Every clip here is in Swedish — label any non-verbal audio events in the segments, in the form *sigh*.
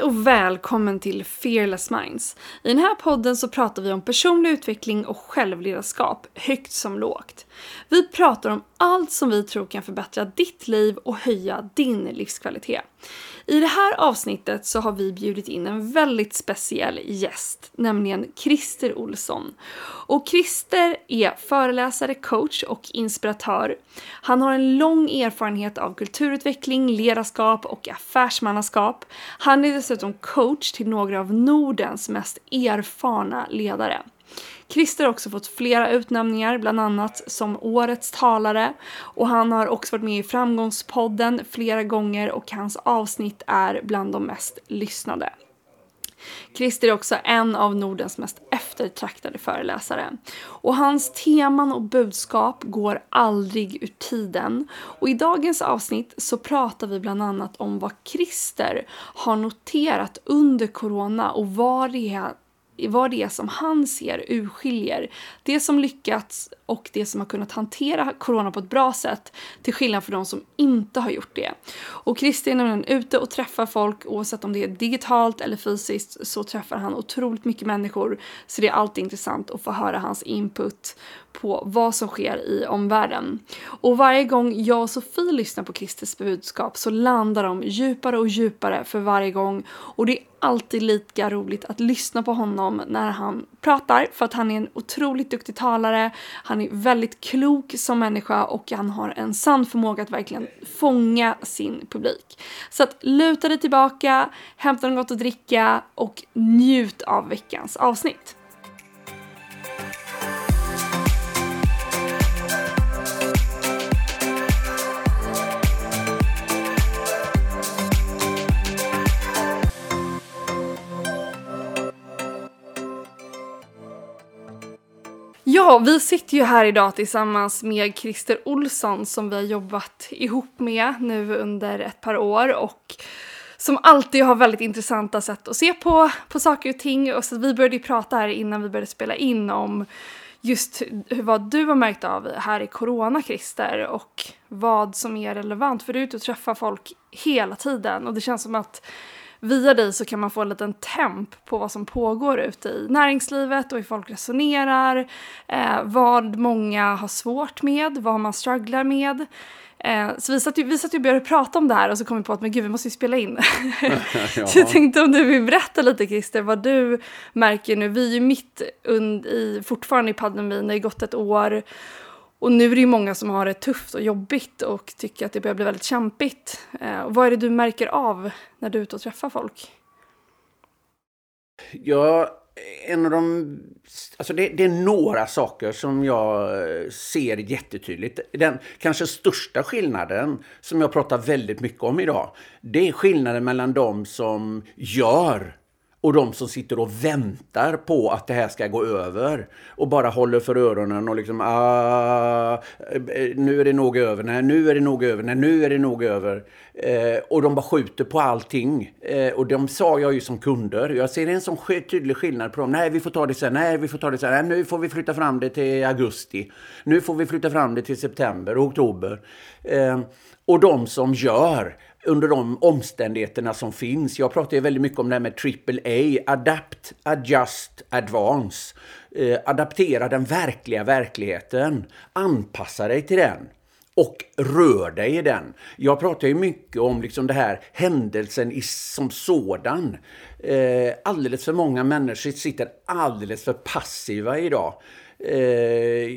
Hej och välkommen till Fearless Minds. I den här podden så pratar vi om personlig utveckling och självledarskap, högt som lågt. Vi pratar om allt som vi tror kan förbättra ditt liv och höja din livskvalitet. I det här avsnittet så har vi bjudit in en väldigt speciell gäst, nämligen Christer Olsson. Och Christer är föreläsare, coach och inspiratör. Han har en lång erfarenhet av kulturutveckling, ledarskap och affärsmannaskap. Han är dessutom coach till några av Nordens mest erfarna ledare. Christer har också fått flera utnämningar, bland annat som Årets talare. Och han har också varit med i Framgångspodden flera gånger och hans avsnitt är bland de mest lyssnade. Christer är också en av Nordens mest eftertraktade föreläsare. Och hans teman och budskap går aldrig ur tiden. Och i dagens avsnitt så pratar vi bland annat om vad Christer har noterat under corona och vad det är vad det är som han ser urskiljer det som lyckats och det som har kunnat hantera corona på ett bra sätt till skillnad från de som inte har gjort det. Och Christer är nämligen ute och träffar folk oavsett om det är digitalt eller fysiskt så träffar han otroligt mycket människor så det är alltid intressant att få höra hans input på vad som sker i omvärlden. Och varje gång jag och Sofie lyssnar på Kristers budskap så landar de djupare och djupare för varje gång och det är alltid lika roligt att lyssna på honom när han pratar för att han är en otroligt duktig talare, han är väldigt klok som människa och han har en sann förmåga att verkligen fånga sin publik. Så att luta dig tillbaka, hämta något gott att dricka och njut av veckans avsnitt. Ja, vi sitter ju här idag tillsammans med Christer Olsson som vi har jobbat ihop med nu under ett par år och som alltid har väldigt intressanta sätt att se på, på saker och ting. Och så vi började ju prata här innan vi började spela in om just vad du har märkt av här i corona, Christer, och vad som är relevant. För du är ute och träffar folk hela tiden och det känns som att via dig så kan man få en liten temp på vad som pågår ute i näringslivet och hur folk resonerar, eh, vad många har svårt med, vad man strugglar med. Eh, så vi satt, ju, vi satt ju och började prata om det här och så kom vi på att men gud, vi måste ju spela in. *laughs* så jag tänkte om du vill berätta lite Christer vad du märker nu. Vi är ju mitt i, fortfarande i pandemin, det har gått ett år och nu är det ju många som har det tufft och jobbigt och tycker att det börjar bli väldigt kämpigt. Eh, vad är det du märker av när du är ute och träffar folk? Ja, en av de... Alltså det, det, är några saker som jag eh, ser jättetydligt. Den kanske största skillnaden som jag pratar väldigt mycket om idag, det är skillnaden mellan de som gör och de som sitter och väntar på att det här ska gå över och bara håller för öronen och liksom ah, eh, nu är det nog över, nej nu är det nog över, nej nu är det nog över. Eh, och de bara skjuter på allting. Eh, och de sa jag ju som kunder. Jag ser en sån tydlig skillnad på dem. Nej, vi får ta det sen, nej, vi får ta det sen, nej, nu får vi flytta fram det till augusti. Nu får vi flytta fram det till september, och oktober. Eh, och de som gör under de omständigheterna som finns. Jag pratar ju väldigt mycket om det här med AAA, Adapt, Adjust, Advance. Eh, adaptera den verkliga verkligheten. Anpassa dig till den och rör dig i den. Jag pratar ju mycket om liksom det här händelsen i, som sådan. Eh, alldeles för många människor sitter alldeles för passiva idag. Eh,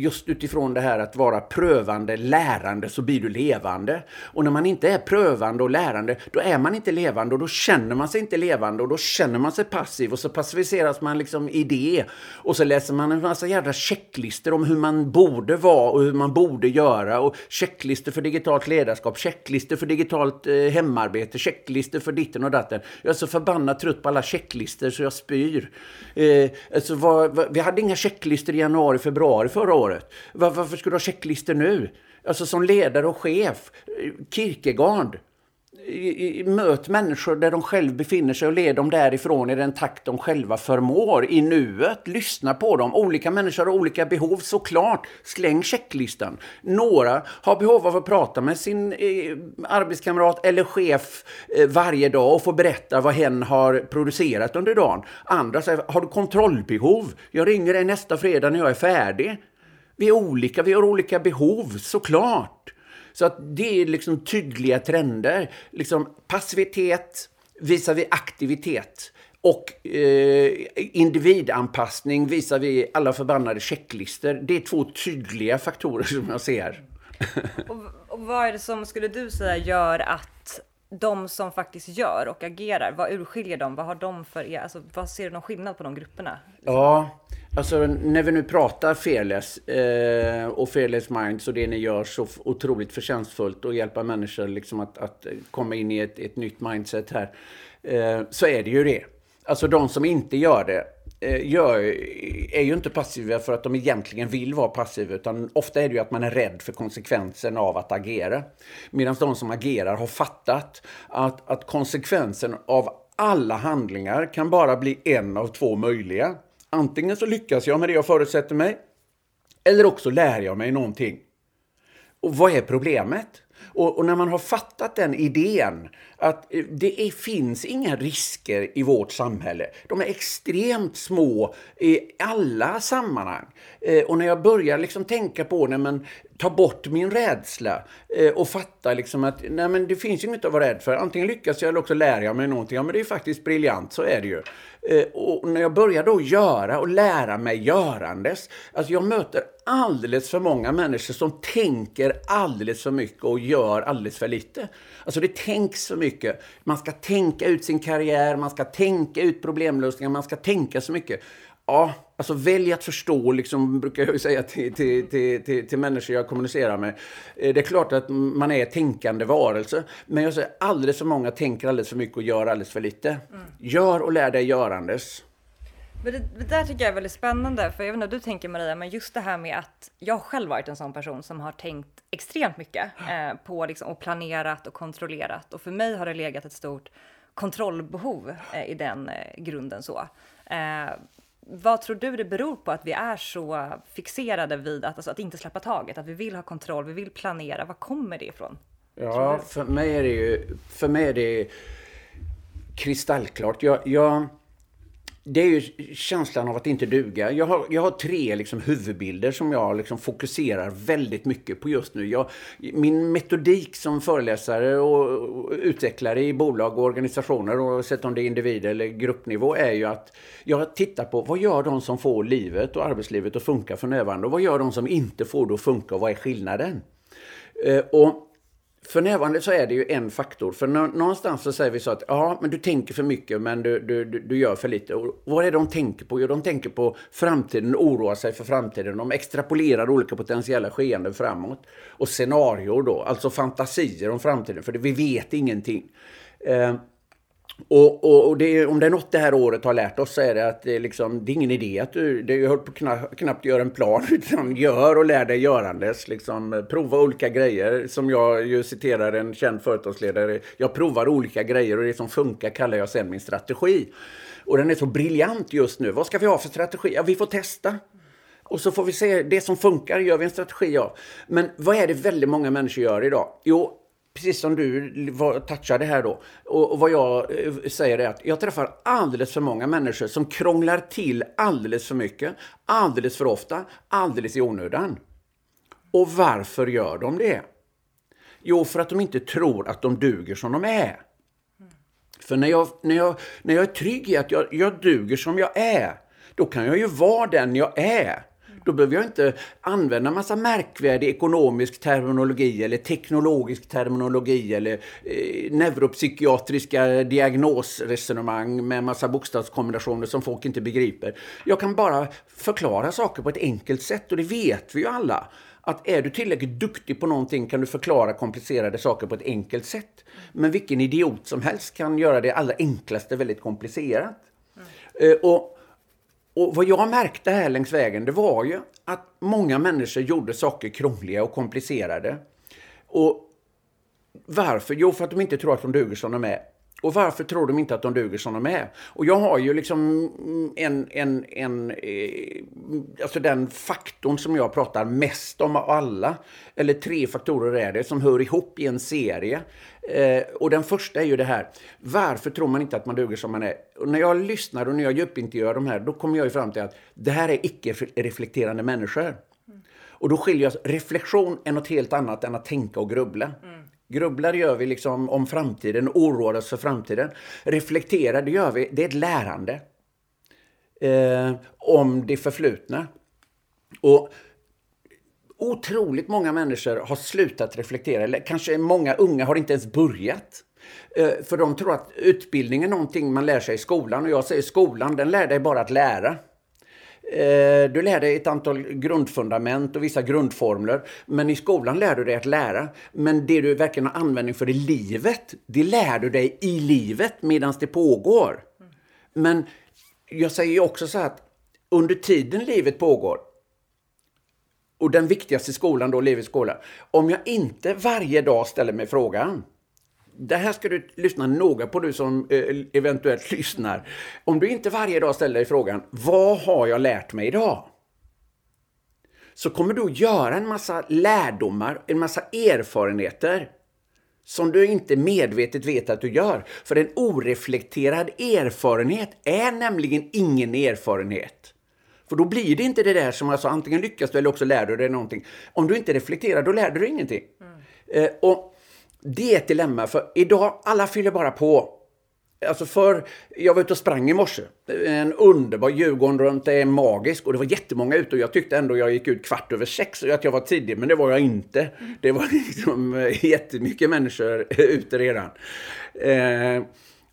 just utifrån det här att vara prövande, lärande, så blir du levande. Och när man inte är prövande och lärande, då är man inte levande och då känner man sig inte levande och då känner man sig passiv och så passiviseras man liksom i det. Och så läser man en massa jävla checklister om hur man borde vara och hur man borde göra och checklister för digitalt ledarskap, checklister för digitalt eh, hemarbete, checklister för ditten och datten. Jag är så förbannat trött på alla checklister så jag spyr. Eh, alltså, var, var, vi hade inga checklister checklistor i januari, februari förra året. Varför ska du ha checklistor nu? Alltså som ledare och chef. Eh, Kierkegaard i, i, möt människor där de själva befinner sig och led dem därifrån i den takt de själva förmår i nuet. Lyssna på dem. Olika människor har olika behov såklart. Släng checklistan. Några har behov av att prata med sin eh, arbetskamrat eller chef eh, varje dag och få berätta vad hen har producerat under dagen. Andra säger, har du kontrollbehov? Jag ringer dig nästa fredag när jag är färdig. Vi är olika, vi har olika behov, såklart. Så att det är liksom tydliga trender. Liksom passivitet visar vi aktivitet. Och eh, individanpassning visar vi alla förbannade checklister. Det är två tydliga faktorer som jag ser. och, och vad är det som, skulle du säga, gör att de som faktiskt gör och agerar, vad urskiljer dem? Vad har de för, e- alltså, vad ser du någon skillnad på de grupperna? Ja, Alltså när vi nu pratar Fearless eh, och Fearless Minds och det ni gör så otroligt förtjänstfullt och hjälpa människor liksom att, att komma in i ett, ett nytt mindset här. Eh, så är det ju det. Alltså de som inte gör det Eh, gör, är ju inte passiva för att de egentligen vill vara passiva utan ofta är det ju att man är rädd för konsekvensen av att agera. Medan de som agerar har fattat att, att konsekvensen av alla handlingar kan bara bli en av två möjliga. Antingen så lyckas jag med det jag förutsätter mig, eller också lär jag mig någonting. Och vad är problemet? Och, och, när man har fattat den idén att eh, det är, finns inga risker i vårt samhälle. De är extremt små i alla sammanhang. Eh, och när jag börjar liksom tänka på när man tar bort min rädsla eh, och fatta liksom att nej men det finns inget att vara rädd för. Antingen lyckas jag eller också lär jag mig någonting. Ja men det är faktiskt briljant, så är det ju. Eh, och när jag börjar då göra och lära mig görandes. Alltså jag möter alldeles för många människor som tänker alldeles för mycket och gör alldeles för lite. Alltså det tänks för mycket. Man ska tänka ut sin karriär, man ska tänka ut problemlösningar, man ska tänka så mycket. Ja, alltså välj att förstå, liksom, brukar jag säga till, till, till, till, till människor jag kommunicerar med. Eh, det är klart att man är tänkande varelse, men jag säger alldeles för många tänker alldeles för mycket och gör alldeles för lite. Mm. Gör och lär dig görandes. Men det, det, där tycker jag är väldigt spännande, för jag vet inte hur du tänker Maria, men just det här med att jag själv varit en sån person som har tänkt extremt mycket eh, på liksom, och planerat och kontrollerat. Och för mig har det legat ett stort kontrollbehov eh, i den eh, grunden så. Eh, vad tror du det beror på att vi är så fixerade vid att, alltså, att inte släppa taget? Att vi vill ha kontroll, vi vill planera. Var kommer det ifrån? Ja, för mig är det ju för mig är det kristallklart. Jag, jag det är ju känslan av att inte duga. Jag har, jag har tre liksom huvudbilder som jag liksom fokuserar väldigt mycket på just nu. Jag, min metodik som föreläsare och utvecklare i bolag och organisationer, oavsett om det är individ eller gruppnivå, är ju att jag tittar på vad gör de som får livet och arbetslivet att funka för närvarande och vad gör de som inte får det att funka och vad är skillnaden? Eh, och för närvarande så är det ju en faktor. För någonstans så säger vi så att ja, men du tänker för mycket men du, du, du gör för lite. Och vad är det de tänker på? Jo, de tänker på framtiden, oroar sig för framtiden. De extrapolerar olika potentiella skeenden framåt. Och scenarier då, alltså fantasier om framtiden, för vi vet ingenting. Eh, och, och, och det, om det är något det här året har lärt oss så är det att det, liksom, det är ingen idé att du, det höll på knappt, knappt göra en plan, *laughs* utan gör och lär dig görandes. Liksom, prova olika grejer. Som jag ju citerar en känd företagsledare. Jag provar olika grejer och det som funkar kallar jag sen min strategi. Och den är så briljant just nu. Vad ska vi ha för strategi? Ja, vi får testa. Och så får vi se, det som funkar gör vi en strategi av. Men vad är det väldigt många människor gör idag? Jo, precis som du touchade här då. Och, och, vad jag eh, säger är att jag träffar alldeles för många människor som krånglar till alldeles för mycket, alldeles för ofta, alldeles i onödan. Och varför gör de det? Jo, för att de inte tror att de duger som de är. För när jag, när jag, när jag är trygg i att jag, jag duger som jag är, då kan jag ju vara den jag är. Då behöver jag inte använda massa märkvärdig ekonomisk terminologi eller teknologisk terminologi eller eh, neuropsykiatriska diagnosresonemang med massa bokstavskombinationer som folk inte begriper. Jag kan bara förklara saker på ett enkelt sätt och det vet vi ju alla att är du tillräckligt duktig på någonting kan du förklara komplicerade saker på ett enkelt sätt. Men vilken idiot som helst kan göra det allra enklaste väldigt komplicerat. Mm. och och vad jag märkte här längs vägen, det var ju att många människor gjorde saker krångliga och komplicerade. Och Varför? Jo, för att de inte tror att de duger som de är. Och varför tror de inte att de duger som de är? Och jag har ju liksom en, en, en eh, alltså den faktorn som jag pratar mest om av alla, eller tre faktorer är det, som hör ihop i en serie. Eh, och den första är ju det här, varför tror man inte att man duger som man är? Och när jag lyssnar och när jag djupintervjuar de här, då kommer jag ju fram till att det här är icke-reflekterande människor. Mm. Och då skiljer jag, reflektion är något helt annat än att tänka och grubbla. Mm. Grubblar gör vi liksom om framtiden, oroar oss för framtiden. Reflekterar, det gör vi, det är ett lärande. Eh, om det förflutna. Och otroligt många människor har slutat reflektera, eller kanske många unga har inte ens börjat. Eh, för de tror att utbildning är någonting man lär sig i skolan och jag säger skolan, den lär dig bara att lära. Eh, du lär dig ett antal grundfundament och vissa grundformler. Men i skolan lär du dig att lära. Men det du verkligen har användning för i livet, det lär du dig i livet medan det pågår. Men jag säger ju också så att under tiden livet pågår, och den viktigaste skolan då, livets skola, om jag inte varje dag ställer mig frågan det här ska du lyssna noga på du som eh, eventuellt lyssnar. Om du inte varje dag ställer dig frågan, vad har jag lärt mig idag? Så kommer du att göra en massa lärdomar, en massa erfarenheter som du inte medvetet vet att du gör. För en oreflekterad erfarenhet är nämligen ingen erfarenhet. För då blir det inte det där som alltså antingen lyckas du eller också lär du dig någonting. Om du inte reflekterar, då lär du dig ingenting. Mm. Eh, och det är ett dilemma, för idag, alla fyller bara på. Alltså för, jag var ute och sprang i morse. En underbar Djurgården runt är magisk och det var jättemånga ute och jag tyckte ändå jag gick ut kvart över sex och att jag var tidig, men det var jag inte. Det var *laughs* liksom eh, jättemycket människor *laughs* ute redan. Eh,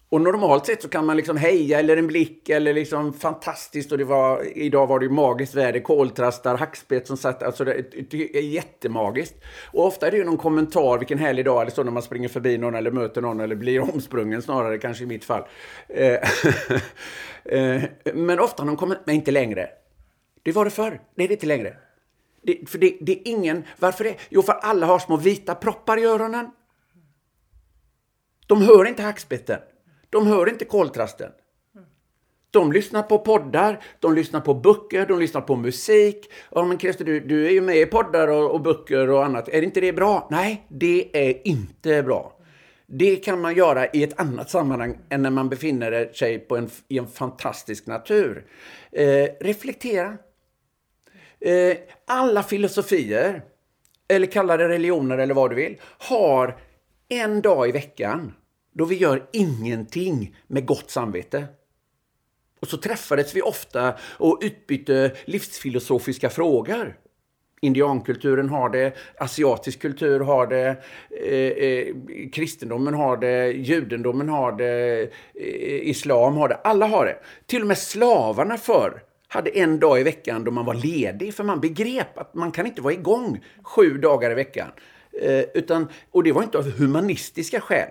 och normalt sett så kan man liksom heja eller en blick eller liksom fantastiskt och det var, idag var det ju magiskt väder, koltrastar, hackspett som satt, alltså det, det är jättemagiskt. Och ofta är det ju någon kommentar, vilken härlig dag, eller så när man springer förbi någon eller möter någon eller blir omsprungen snarare kanske i mitt fall. Eh, *laughs* eh, men ofta någon kommentar, men inte längre. Det var det förr, det är det inte längre. Det, för det, det är ingen, varför det? Jo, för alla har små vita proppar i öronen. De hör inte hackspetten. De hör inte koltrasten. De lyssnar på poddar, de lyssnar på böcker, de lyssnar på musik. Ja, men Christer, du, du är ju med i poddar och, och böcker och annat. Är inte det bra? Nej, det är inte bra. Det kan man göra i ett annat sammanhang än när man befinner sig på en, i en fantastisk natur. Eh, reflektera. Eh, alla filosofier, eller kalla det religioner eller vad du vill, har en dag i veckan då vi gör ingenting med gott samvete. Och så träffades vi ofta och utbytte livsfilosofiska frågor. Indiankulturen har det, asiatisk kultur har det, eh, eh, kristendomen har det, judendomen har det, eh, islam har det. Alla har det. Till och med slavarna förr hade en dag i veckan då man var ledig, för man begrep att man kan inte vara igång sju dagar i veckan. Eh, utan, och det var inte av humanistiska skäl.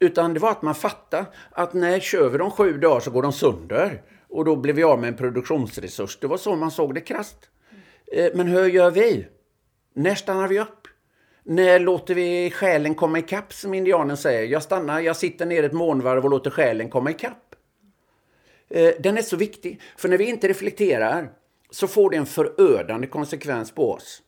Utan det var att man fattade att när kör vi dem sju dagar så går de sönder. Och då blir vi av med en produktionsresurs. Det var så man såg det krasst. Eh, men hur gör vi? När stannar vi upp? När låter vi själen komma ikapp, som indianen säger? Jag stannar, jag sitter ner ett månvarv och låter själen komma ikapp. Eh, den är så viktig, för när vi inte reflekterar så får det en förödande konsekvens på oss.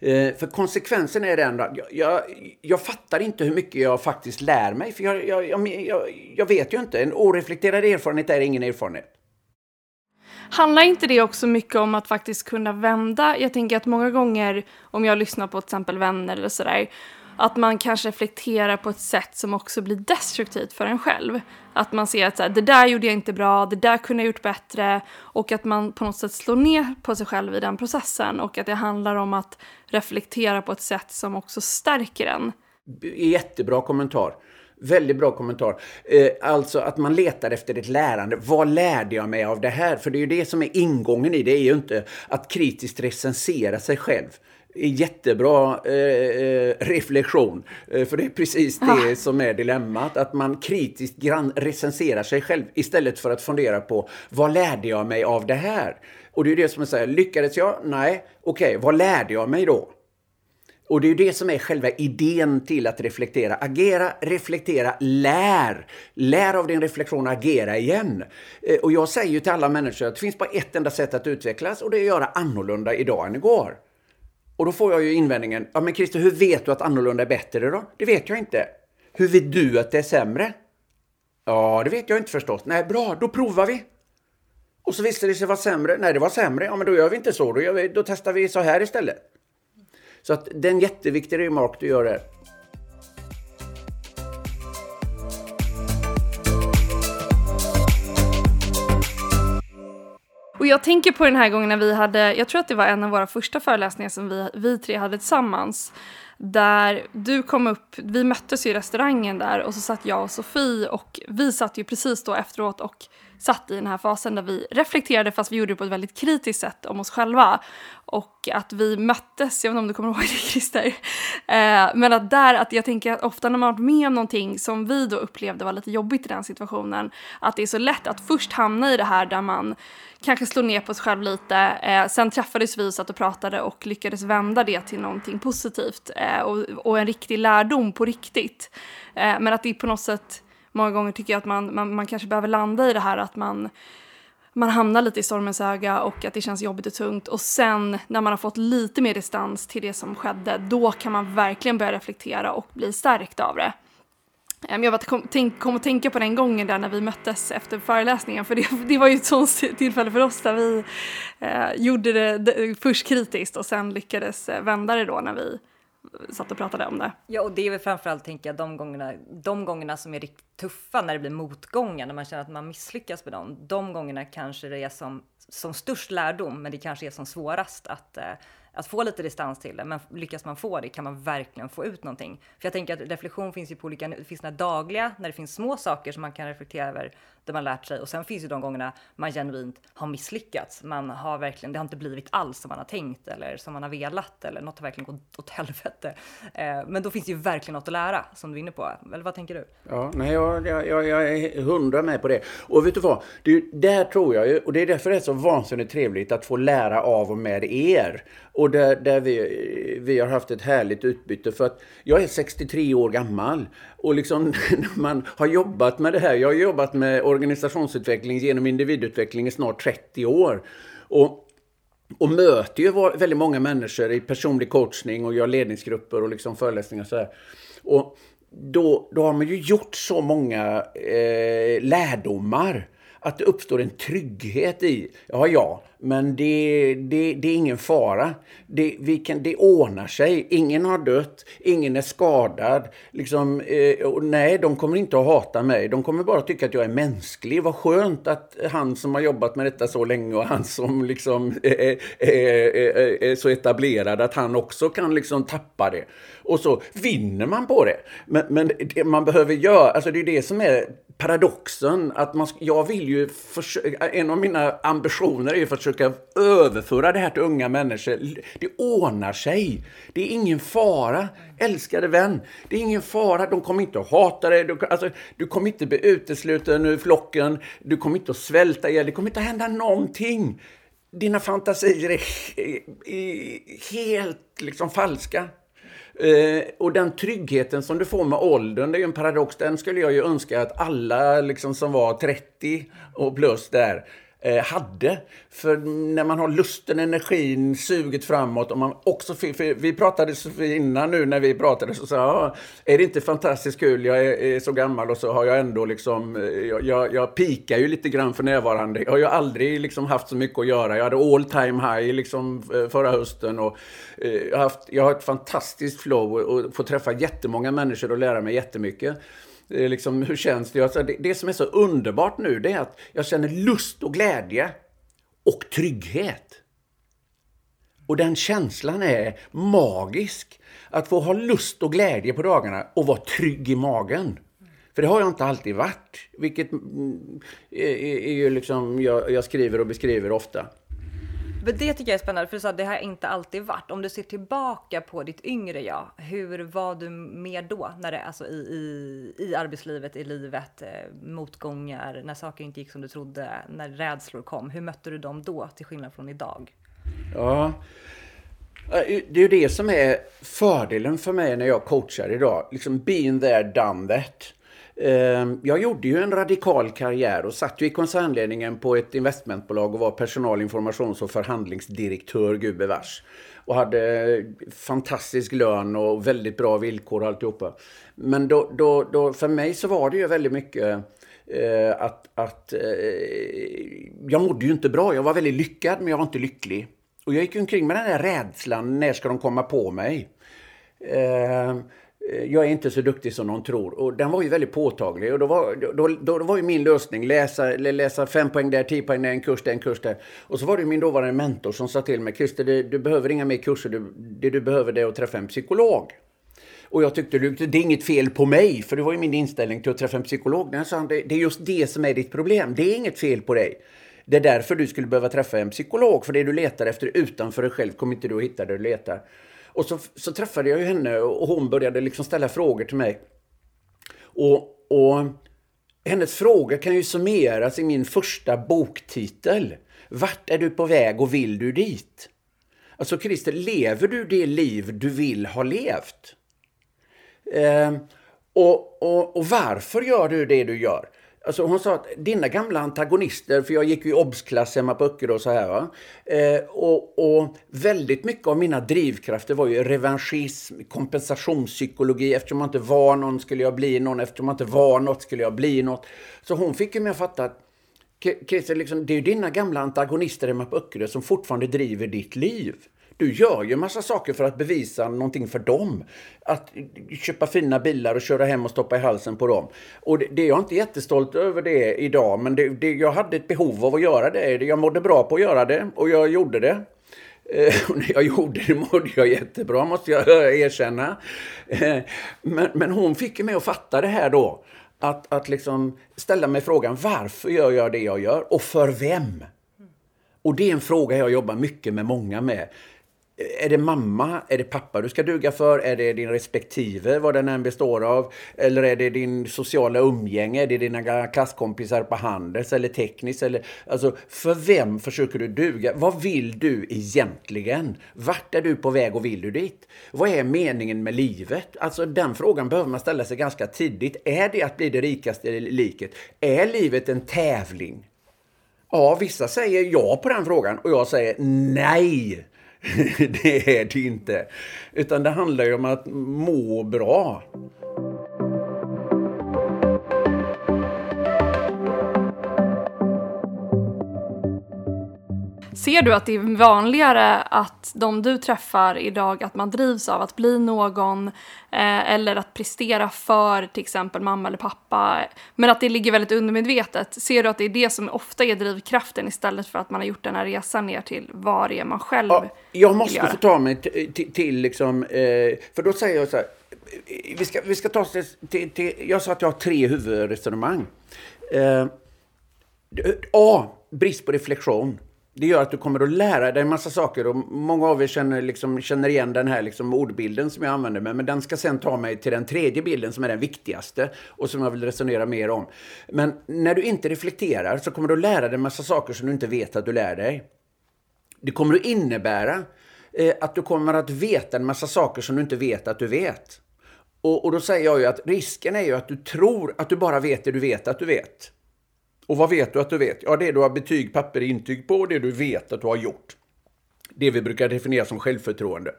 Eh, för konsekvensen är den att jag, jag, jag, fattar inte hur mycket jag faktiskt lär mig. För jag, jag, jag vet ju inte. En oreflekterad erfarenhet är ingen erfarenhet. Handlar inte det också mycket om att faktiskt kunna vända? Jag tänker att många gånger om jag lyssnar på till exempel vänner eller sådär att man kanske reflekterar på ett sätt som också blir destruktivt för en själv. Att man ser att så här, det där gjorde jag inte bra, det där kunde jag gjort bättre och att man på något sätt slår ner på sig själv i den processen och att det handlar om att reflektera på ett sätt som också stärker en. Jättebra kommentar. Väldigt bra kommentar. Eh, alltså att man letar efter ett lärande. Vad lärde jag mig av det här? För det är ju det som är ingången i det. är ju inte att kritiskt recensera sig själv jättebra eh, eh, reflektion. Eh, för det är precis det ah. som är dilemmat. Att man kritiskt grann recenserar sig själv istället för att fundera på vad lärde jag mig av det här? Och det är det som jag säger, lyckades jag? Nej. Okej, okay, vad lärde jag mig då? Och det är ju det som är själva idén till att reflektera. Agera, reflektera, lär. Lär av din reflektion agera igen. Eh, och jag säger ju till alla människor att det finns bara ett enda sätt att utvecklas och det är att göra annorlunda idag än igår. Och då får jag ju invändningen, ja men Christer, hur vet du att annorlunda är bättre då? Det vet jag inte. Hur vet du att det är sämre? Ja, det vet jag inte förstås. Nej, bra, då provar vi. Och så visste det sig vara sämre. Nej, det var sämre. Ja, men då gör vi inte så. Då, vi, då testar vi så här istället. Så att det är en jätteviktig remark du gör där. Och jag tänker på den här gången när vi hade, jag tror att det var en av våra första föreläsningar som vi, vi tre hade tillsammans. Där du kom upp, vi möttes i restaurangen där och så satt jag och Sofie och vi satt ju precis då efteråt och satt i den här fasen där vi reflekterade fast vi gjorde det på ett väldigt kritiskt sätt om oss själva. Och att vi möttes, jag vet inte om du kommer ihåg det *laughs* Christer, eh, men att där, att jag tänker att ofta när man varit med om någonting som vi då upplevde var lite jobbigt i den situationen, att det är så lätt att först hamna i det här där man kanske slår ner på sig själv lite. Eh, sen träffades vi och satt och pratade och lyckades vända det till någonting positivt eh, och, och, en riktig lärdom på riktigt. Eh, men att det på något sätt, många gånger tycker jag att man, man, man kanske behöver landa i det här att man man hamnar lite i stormens öga och att det känns jobbigt och tungt. Och sen när man har fått lite mer distans till det som skedde, då kan man verkligen börja reflektera och bli stärkt av det. Ehm, jag kom, tänk, kom att tänka på den gången där när vi möttes efter föreläsningen, för det, *laughs* det var ju ett sånt *laughs* tillfälle för oss där vi eh, gjorde det, det först kritiskt och sen lyckades eh, vända det då när vi satt och pratade om det. Ja, och det är väl framförallt tänker jag de gångerna, de gångerna som är riktigt tuffa när det blir motgångar, när man känner att man misslyckas med dem. De gångerna kanske det är som, som störst lärdom, men det kanske är som svårast att eh, att få lite distans till det. Men lyckas man få det kan man verkligen få ut någonting. För jag tänker att reflektion finns ju på olika, det finns den dagliga, när det finns små saker som man kan reflektera över, där man lärt sig. Och sen finns ju de gångerna man genuint har misslyckats. Man har verkligen, det har inte blivit alls som man har tänkt eller som man har velat eller något har verkligen gått åt helvete. Eh, men då finns det ju verkligen något att lära som du är inne på. Eller vad tänker du? Ja, nej, jag, jag, jag är hundra med på det. Och vet du vad? Det, där tror jag ju, och det är därför det är så vansinnigt trevligt att få lära av och med er. Och där, där vi, vi har haft ett härligt utbyte. För att jag är 63 år gammal. Och liksom *laughs* man har jobbat med det här. Jag har jobbat med organisationsutveckling genom individutveckling i snart 30 år. Och och möter ju väldigt många människor i personlig coachning och gör ledningsgrupper och liksom föreläsningar och så här. Och då, då har man ju gjort så många eh, lärdomar att det uppstår en trygghet i, ja ja, men det, det, det är ingen fara. Det, vi kan, det ordnar sig. Ingen har dött, ingen är skadad. Liksom, eh, nej, de kommer inte att hata mig. De kommer bara tycka att jag är mänsklig. Vad skönt att han som har jobbat med detta så länge och han som liksom är, är, är, är så etablerad, att han också kan liksom tappa det. Och så vinner man på det. Men, men det man behöver göra, alltså det är det som är paradoxen att man, jag vill ju försöka, en av mina ambitioner är ju att försöka överföra det här till unga människor. Det ordnar sig. Det är ingen fara, älskade vän. Det är ingen fara, de kommer inte att hata dig. Du, alltså, du kommer inte bli utesluten ur flocken. Du kommer inte att svälta ihjäl. Det kommer inte att hända någonting. Dina fantasier är, är helt liksom falska. Eh, och den tryggheten som du får med åldern, det är ju en paradox. Den skulle jag ju önska att alla liksom som var 30 och plus där Eh, hade. För när man har lusten, energin, suget framåt och man också... För vi pratade innan nu när vi pratade så sa jag, ah, är det inte fantastiskt kul? Jag är, är, så gammal och så har jag ändå liksom... Eh, jag, jag, jag pikar ju lite grann för närvarande. Jag har ju aldrig liksom haft så mycket att göra. Jag hade all time high liksom eh, förra hösten och jag, har haft, jag har ett fantastiskt flow och får träffa jättemånga människor och lära mig jättemycket. Eh, liksom, hur känns det? Alltså, det? Det som är så underbart nu det är att jag känner lust och glädje och trygghet. Och den känslan är magisk. Att få ha lust och glädje på dagarna och vara trygg i magen. För det har jag inte alltid varit. Vilket mm, är, är, är ju liksom jag, jag skriver och beskriver ofta. Men det tycker jag är spännande, för du sa det har inte alltid varit. Om du ser tillbaka på ditt yngre jag, hur var du mer då? När det, alltså i, i, i arbetslivet, i livet, eh, motgångar, när saker inte gick som du trodde, när rädslor kom. Hur mötte du dem då, till skillnad från idag? Ja, Det är ju det som är fördelen för mig när jag coachar idag. Liksom been there, done that. Ehm, jag gjorde ju en radikal karriär och satt ju i koncernledningen på ett investmentbolag och var personal, informations och förhandlingsdirektör, gubevars. Och hade eh, fantastisk lön och väldigt bra villkor och alltihopa. Men då, då, då, för mig så var det ju väldigt mycket eh, att, att eh, jag mådde ju inte bra. Jag var väldigt lyckad men jag var inte lycklig. Och jag gick omkring med den där rädslan, när ska de komma på mig? Eh, Eh, jag är inte så duktig som någon tror. Och den var ju väldigt påtaglig. Och då var, då, då, då var ju min lösning läsa, läsa fem poäng där, tio poäng där, en kurs där, en kurs där. Och så var det min dåvarande mentor som sa till mig, Christer, du, du behöver inga mer kurser, du, det du behöver det är att träffa en psykolog. Och jag tyckte det är inget fel på mig, för det var ju min inställning till att träffa en psykolog. Den sa det, det är just det som är ditt problem, det är inget fel på dig. Det är därför du skulle behöva träffa en psykolog, för det du letar efter utanför dig själv kommer inte du att hitta det du letar. Och så, så träffade jag ju henne och hon började liksom ställa frågor till mig. Och, och hennes frågor kan ju summeras i min första boktitel. Vart är du på väg och vill du dit? Alltså Christer, lever du det liv du vill ha levt? Eh, och, och, och varför gör du det du gör? Alltså hon sa att dina gamla antagonister, för jag gick ju i obsklass hemma på Öckerö och så här. Va? Eh, och, och, väldigt mycket av mina drivkrafter var ju revanschism, kompensationspsykologi. Eftersom jag inte var någon skulle jag bli någon, eftersom jag inte var något skulle jag bli något. Så hon fick ju mig att fatta att Christer, liksom, det är ju dina gamla antagonister hemma på Öckerö som fortfarande driver ditt liv. Du gör ju massa saker för att bevisa någonting för dem. Att köpa fina bilar och köra hem och stoppa i halsen på dem. Och det, det jag är inte jättestolt över det idag, men det, det, jag hade ett behov av att göra det. Jag mådde bra på att göra det och jag gjorde det. Eh, *laughs* och när jag gjorde det mådde jag jättebra, måste jag *laughs* erkänna. Eh, men, men hon fick mig att fatta det här då. Att, att liksom ställa mig frågan, varför gör jag det jag gör? Och för vem? Och det är en fråga jag jobbar mycket med många med. Är det mamma, är det pappa du ska duga för? Är det din respektive, vad den än består av? Eller är det din sociala umgänge? Är det dina klasskompisar på Handels eller Tekniskt? Eller, alltså, för vem försöker du duga? Vad vill du egentligen? Vart är du på väg och vill du dit? Vad är meningen med livet? Alltså den frågan behöver man ställa sig ganska tidigt. Är det att bli det rikaste liket? Är livet en tävling? Ja, vissa säger ja på den frågan och jag säger nej. *laughs* det är det inte. Utan det handlar ju om att må bra. Ser du att det är vanligare att de du träffar idag, att man drivs av att bli någon eh, eller att prestera för till exempel mamma eller pappa, men att det ligger väldigt undermedvetet. Ser du att det är det som ofta är drivkraften istället för att man har gjort den här resan ner till vad det är man själv ja, Jag måste få ta mig till, till liksom, eh, för då säger jag så här, vi ska, vi ska ta oss till, till, till, jag sa att jag har tre huvudresonemang. Eh, A. Brist på reflektion det gör att du kommer att lära dig en massa saker. Och många av er känner, liksom, känner igen den här liksom, ordbilden som jag använder mig. Men den ska sen ta mig till den tredje bilden som är den viktigaste och som jag vill resonera mer om. Men när du inte reflekterar så kommer du att lära dig en massa saker som du inte vet att du lär dig. Det kommer att innebära eh, att du kommer att veta en massa saker som du inte vet att du vet. Och, och då säger jag ju att risken är ju att du tror att du bara vet det du vet att du vet. Och vad vet du att du vet? Ja, det du har betyg, papper, intyg på, det du vet att du har gjort. Det vi brukar definiera som självförtroende.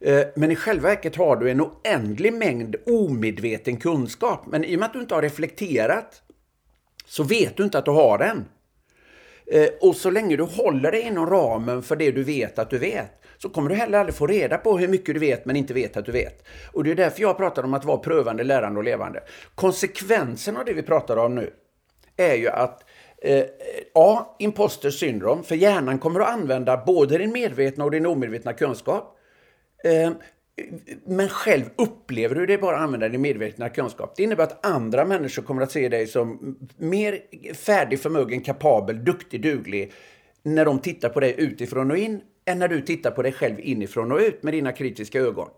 Eh, men i själva verket har du en oändlig mängd omedveten kunskap. Men i och med att du inte har reflekterat så vet du inte att du har den. Eh, och så länge du håller dig inom ramen för det du vet att du vet så kommer du heller aldrig få reda på hur mycket du vet men inte vet att du vet. Och det är därför jag pratar om att vara prövande, lärande och levande. Konsekvensen av det vi pratar om nu är ju att eh, A. Imposter syndrom, för hjärnan kommer att använda både din medvetna och din omedvetna kunskap. Eh, men själv upplever du det bara använda din medvetna kunskap. Det innebär att andra människor kommer att se dig som mer färdig, förmögen, kapabel, duktig, duglig när de tittar på dig utifrån och in än när du tittar på dig själv inifrån och ut med dina kritiska ögon.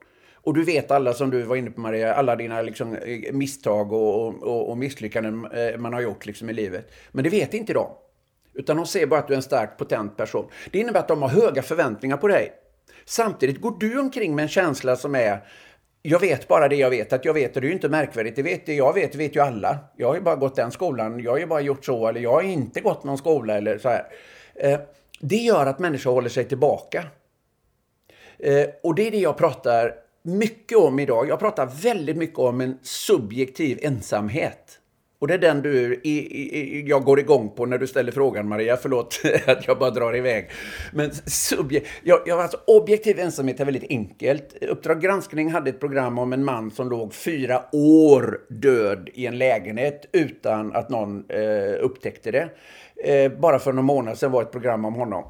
Och du vet alla, som du var inne på Maria, alla dina liksom, eh, misstag och, och, och misslyckanden eh, man har gjort liksom, i livet. Men det vet inte de. Utan de ser bara att du är en stark, potent person. Det innebär att de har höga förväntningar på dig. Samtidigt går du omkring med en känsla som är jag vet bara det jag vet att jag vet och det är ju inte märkvärdigt. Det vet det jag vet, det vet ju alla. Jag har ju bara gått den skolan, jag har ju bara gjort så eller jag har inte gått någon skola eller så här. Eh, det gör att människor håller sig tillbaka. Och det är det jag pratar mycket om idag. Jag pratar väldigt mycket om en subjektiv ensamhet. Och det är den du, i, i, jag går igång på när du ställer frågan Maria, förlåt *laughs* att jag bara drar iväg. Men subjekt, jag, jag, alltså, objektiv ensamhet är väldigt enkelt. Uppdrag granskning hade ett program om en man som låg fyra år död i en lägenhet utan att någon eh, upptäckte det. Eh, bara för några månader sedan var ett program om honom.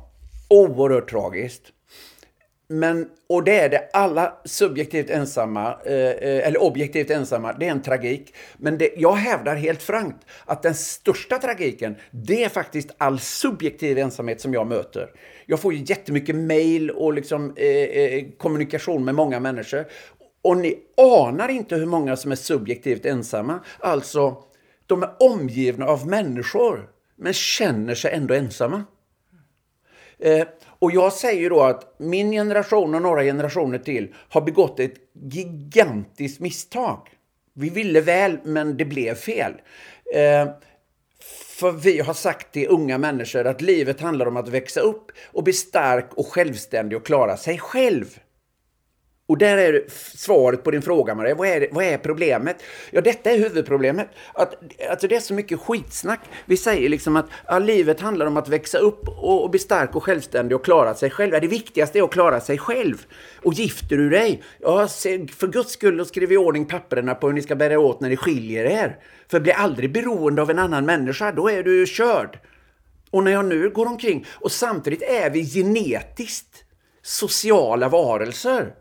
Oerhört tragiskt. Men, och det är det, alla subjektivt ensamma, eh, eh, eller objektivt ensamma, det är en tragik. Men det, jag hävdar helt frankt att den största tragiken, det är faktiskt all subjektiv ensamhet som jag möter. Jag får ju jättemycket mail och liksom, eh, eh, kommunikation med många människor. Och ni anar inte hur många som är subjektivt ensamma. Alltså, de är omgivna av människor, men känner sig ändå ensamma. Eh, och jag säger då att min generation och några generationer till har begått ett gigantiskt misstag. Vi ville väl, men det blev fel. Eh, för vi har sagt till unga människor att livet handlar om att växa upp och bli stark och självständig och klara sig själv. Och där är svaret på din fråga, Maria. Vad är, vad är problemet? Ja, detta är huvudproblemet. Att, alltså det är så mycket skitsnack. Vi säger liksom att ja, livet handlar om att växa upp och, och bli stark och självständig och klara sig själv. Ja, det viktigaste är att klara sig själv. Och gifter du dig, ja, för guds skull och skriv i ordning papperna på hur ni ska bära åt när ni skiljer er. För bli aldrig beroende av en annan människa, då är du körd. Och när jag nu går omkring, och samtidigt är vi genetiskt sociala varelser.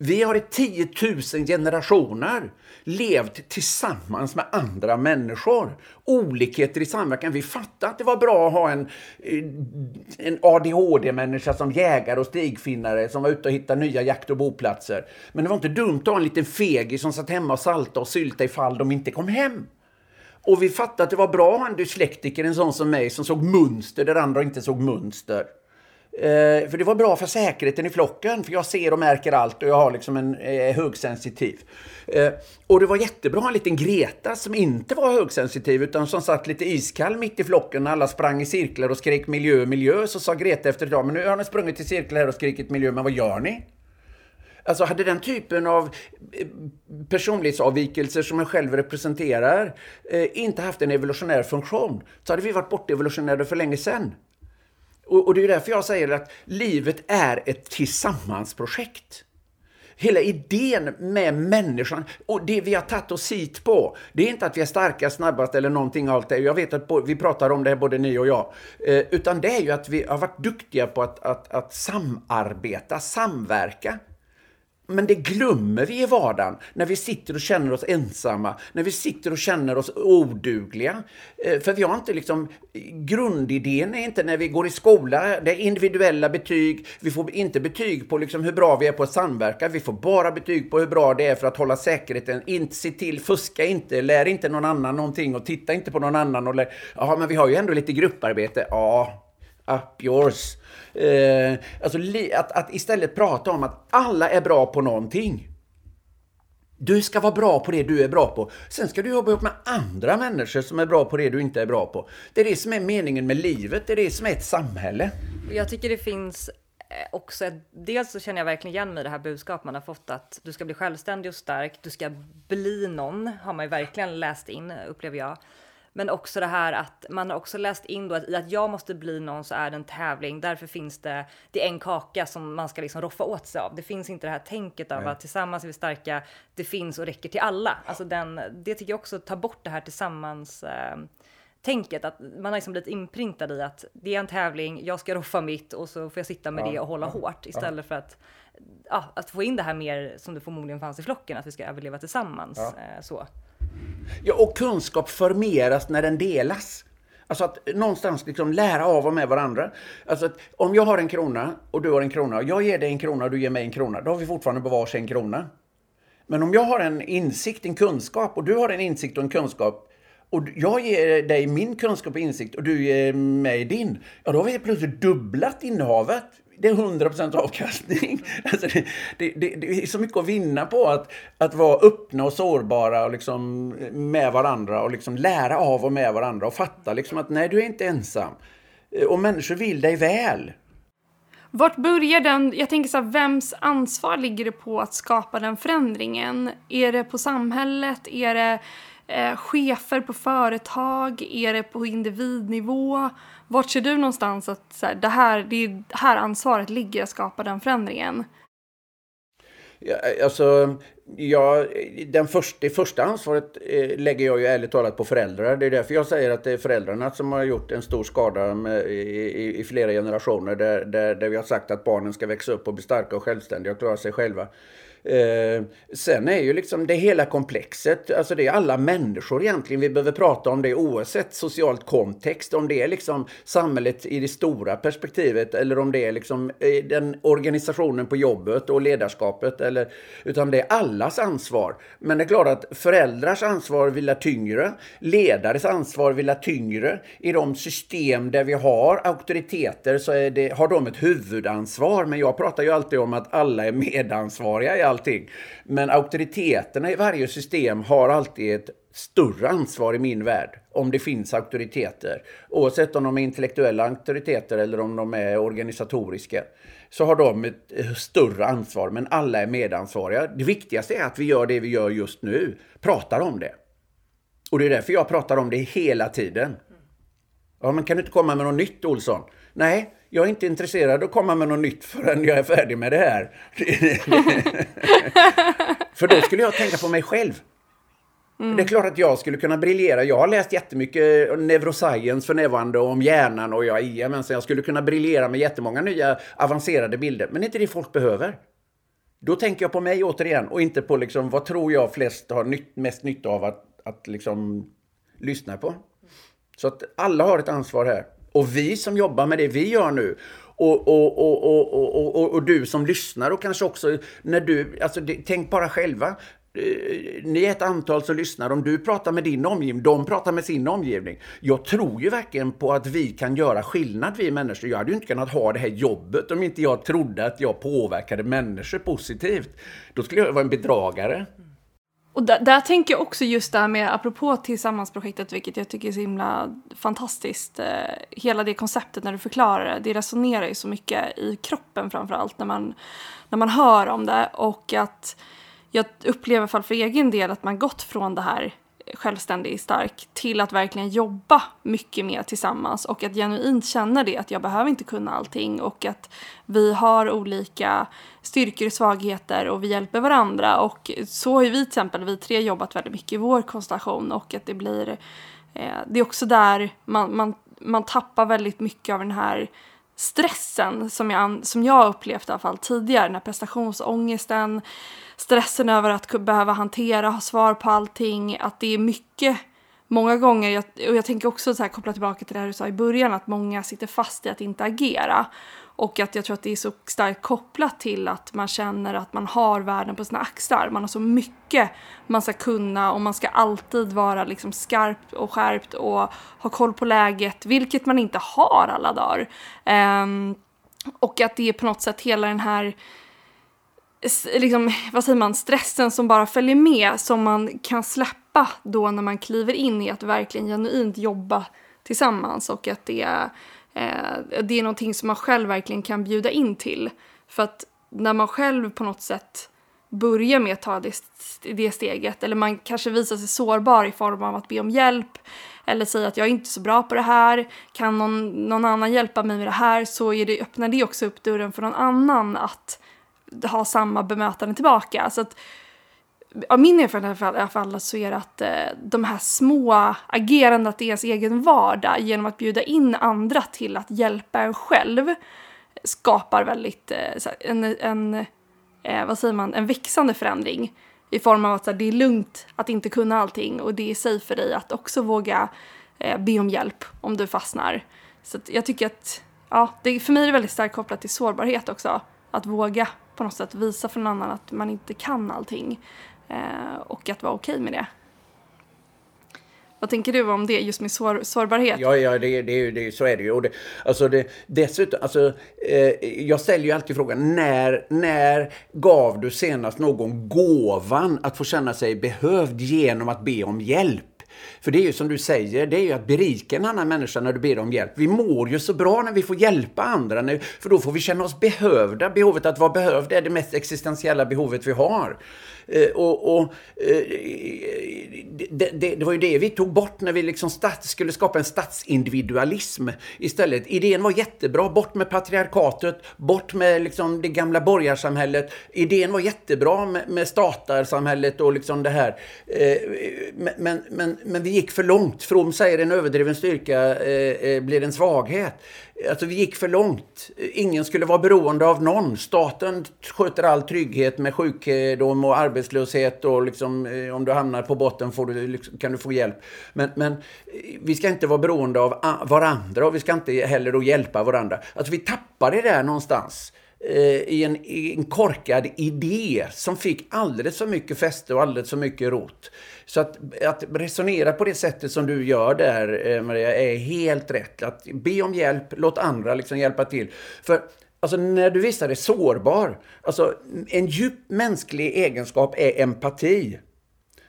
Vi har i 10 000 generationer levt tillsammans med andra människor. Olikheter i samverkan. Vi fattade att det var bra att ha en, eh, en ADHD-människa som jägare och stigfinnare som var ute och hittade nya jakt och boplatser. Men det var inte dumt att ha en liten fegis som satt hemma och salta och sylta ifall de inte kom hem. Och vi fattade att det var bra att ha en dyslektiker, en sån som mig, som såg mönster där andra inte såg mönster. Eh, för det var bra för säkerheten i flocken, för jag ser och märker allt och jag har liksom en eh, högsensitiv. Eh, och det var jättebra att ha en liten Greta som inte var högsensitiv utan som satt lite iskall mitt i flocken när alla sprang i cirklar och skrek miljö, miljö. Så sa Greta efter ett tag, men nu har ni sprungit i cirklar här och skrikit miljö, men vad gör ni? Alltså hade den typen av eh, personlighetsavvikelser som jag själv representerar eh, inte haft en evolutionär funktion så hade vi varit bortevolutionerade för länge sedan. Och, och det är därför jag säger att livet är ett tillsammansprojekt. Hela idén med människan och det vi har tagit oss hit på, det är inte att vi är starkast, snabbast eller någonting allt det. Jag vet att vi pratar om det både ni och jag. Eh, utan det är ju att vi har varit duktiga på att, att, att samarbeta, samverka. Men det glömmer vi i vardagen när vi sitter och känner oss ensamma, när vi sitter och känner oss odugliga. Eh, för vi har inte liksom, grundidén är inte när vi går i skola, det är individuella betyg, vi får inte betyg på liksom hur bra vi är på att samverka, vi får bara betyg på hur bra det är för att hålla säkerheten, inte se till, fuska inte, lär inte någon annan någonting och titta inte på någon annan och lär, ja men vi har ju ändå lite grupparbete, ja, up yours. Eh, alltså att, att istället prata om att alla är bra på någonting. Du ska vara bra på det du är bra på. Sen ska du jobba ihop med andra människor som är bra på det du inte är bra på. Det är det som är meningen med livet, det är det som är ett samhälle. Jag tycker det finns eh, också dels så känner jag verkligen igen mig i det här budskapet man har fått att du ska bli självständig och stark, du ska bli någon, har man ju verkligen läst in upplever jag. Men också det här att man har också läst in då att i att jag måste bli någon så är det en tävling. Därför finns det, det är en kaka som man ska liksom roffa åt sig av. Det finns inte det här tänket av Nej. att tillsammans är vi starka. Det finns och räcker till alla. Alltså den, det tycker jag också tar bort det här tillsammans. Eh, tänket att man har liksom blivit inprintad i att det är en tävling, jag ska roffa mitt och så får jag sitta med ja, det och hålla ja, hårt istället ja. för att, att få in det här mer som det förmodligen fanns i flocken, att vi ska överleva tillsammans. Eh, så. Ja, och kunskap förmeras när den delas. Alltså att någonstans liksom lära av och med varandra. Alltså att om jag har en krona och du har en krona och jag ger dig en krona och du ger mig en krona, då har vi fortfarande på varsin krona. Men om jag har en insikt, en kunskap och du har en insikt och en kunskap och jag ger dig min kunskap och insikt och du ger mig din, ja då har vi plötsligt dubblat innehavet det är 100% avkastning. *laughs* Alltså det, det, det, det, är så mycket att vinna på att, att vara öppna och sårbara och liksom med varandra och liksom lära av och med varandra och fatta liksom att nej, du är inte ensam. Och människor vill dig väl. Vart börjar den, jag tänker så här, vems ansvar ligger det på att skapa den förändringen? Är det på samhället? Är det eh, chefer på företag? Är det på individnivå? Vart ser du någonstans att så här, det, här, det är här ansvaret ligger att skapa den förändringen? Ja, eh, alltså, ja, den först, det första ansvaret eh, lägger jag ju ärligt talat på föräldrar. Det är därför jag säger att det är föräldrarna som har gjort en stor skada med, i, i, i, flera generationer. Där, där, där vi har sagt att barnen ska växa upp och bli starka och självständiga och klara sig själva. Eh, sen är ju liksom det hela komplexet, alltså det är alla människor egentligen vi behöver prata om det oavsett socialt kontext, om det är liksom samhället i det stora perspektivet eller om det är liksom eh, den organisationen på jobbet och ledarskapet eller utan det är allas ansvar. Men det är klart att föräldrars ansvar vilar tyngre, ledares ansvar vilar tyngre. I de system där vi har auktoriteter så det, har de ett huvudansvar, men jag pratar ju alltid om att alla är medansvariga i allt allting. Men auktoriteterna i varje system har alltid ett större ansvar i min värld om det finns auktoriteter. Oavsett om de är intellektuella auktoriteter eller om de är organisatoriska så har de ett eh, större ansvar, men alla är medansvariga. Det viktigaste är att vi gör det vi gör just nu, pratar om det. Och det är därför jag pratar om det hela tiden. Ja, men kan du inte komma med något nytt, Olsson? Nej, jag är inte intresserad av att komma med något nytt förrän jag är färdig med det här. *laughs* för då skulle jag tänka på mig själv. Mm. Det är klart att jag skulle kunna briljera. Jag har läst jättemycket neuroscience för närvarande om hjärnan och jag är så jag skulle kunna briljera med jättemånga nya avancerade bilder. Men det är inte det folk behöver. Då tänker jag på mig återigen och inte på liksom, vad tror jag flest har nytt, mest nytta av att, att liksom lyssna på. Så att alla har ett ansvar här. Och vi som jobbar med det vi gör nu och, och, och, och, och, och, du som lyssnar och kanske också när du, alltså tänk bara själva. Eh, ni är ett antal som lyssnar. Om du pratar med din omgivning, de pratar med sin omgivning. Jag tror ju verkligen på att vi kan göra skillnad, vi människor. Jag hade ju inte kunnat ha det här jobbet om inte jag trodde att jag påverkade människor positivt. Då skulle jag vara en bedragare. Och där, där, tänker jag också just det här med, apropå Tillsammansprojektet, vilket jag tycker är så himla fantastiskt. Eh, hela det konceptet när du förklarar det, det resonerar ju så mycket i kroppen framför allt när man, när man hör om det. Och att jag upplever i alla fall för egen del att man gått från det här självständig, stark till att verkligen jobba mycket mer tillsammans och att genuint känna det att jag behöver inte kunna allting och att vi har olika styrkor och svagheter och vi hjälper varandra. Och så har ju vi till exempel, vi tre jobbat väldigt mycket i vår konstellation och att det blir eh, det är också där man, man, man tappar väldigt mycket av den här stressen som jag, som jag upplevt i alla fall tidigare, den här prestationsångesten, stressen över att behöva hantera, ha svar på allting, att det är mycket Många gånger, jag, och jag tänker också så här koppla tillbaka till det här du sa i början, att många sitter fast i att inte agera. Och att jag tror att det är så starkt kopplat till att man känner att man har världen på sina axlar. Man har så mycket man ska kunna och man ska alltid vara liksom skarp och skärpt och ha koll på läget, vilket man inte har alla dagar. Um, och att det är på något sätt hela den här liksom, vad säger man, stressen som bara följer med som man kan släppa då när man kliver in i att verkligen genuint jobba tillsammans och att det är, eh, det är någonting som man själv verkligen kan bjuda in till. För att när man själv på något sätt börjar med att ta det, det steget eller man kanske visar sig sårbar i form av att be om hjälp eller säga att jag är inte så bra på det här, kan någon, någon annan hjälpa mig med det här så är det, öppnar det också upp dörren för någon annan att ha samma bemötande tillbaka. Så att, av min erfarenhet i alla fall så är det att eh, de här små agerandet i ens egen vardag genom att bjuda in andra till att hjälpa en själv skapar väldigt eh, en, en eh, vad säger man, en växande förändring i form av att så här, det är lugnt att inte kunna allting och det är safe för dig att också våga eh, be om hjälp om du fastnar. Så jag tycker att ja, det, för mig är det väldigt starkt kopplat till sårbarhet också. Att våga på något sätt visa för någon annan att man inte kan allting eh, och att vara okej okay med det. Vad tänker du om det, just med sår, sårbarhet? Ja, ja det, det, det, så är det ju. Och det, alltså det, dessutom, alltså, eh, jag ställer ju alltid frågan, när, när gav du senast någon gåvan att få känna sig behövd genom att be om hjälp? För det är ju som du säger, det är ju att berika en annan människa när du ber om hjälp. Vi mår ju så bra när vi får hjälpa andra, för då får vi känna oss behövda. Behovet att vara behövd är det mest existentiella behovet vi har. Eh, och, och eh, det, det, det, var ju det vi tog bort när vi liksom stat, skulle skapa en statsindividualism istället. Idén var jättebra, bort med patriarkatet, bort med liksom det gamla borgarsamhället. Idén var jättebra med, med statarsamhället och liksom det här. Eh, men, men, men vi gick för långt. From säger en överdriven styrka blir en svaghet. Alltså vi gick för långt. Ingen skulle vara beroende av någon. Staten sköter all trygghet med sjukdom och arbetslöshet och liksom, eh, om du hamnar på botten får du, liksom, kan du få hjälp. Men, men eh, vi ska inte vara beroende av ah, varandra och vi ska inte heller då hjälpa varandra. Alltså vi tappar det där någonstans eh, Eh, i en, i en korkad idé som fick alldeles för mycket fäste och alldeles för mycket rot. Så att, att resonera på det sättet som du gör där, eh, Maria, är helt rätt. Att be om hjälp, låt andra liksom hjälpa till. För Alltså när du visar dig sårbar, alltså en djup mänsklig egenskap är empati.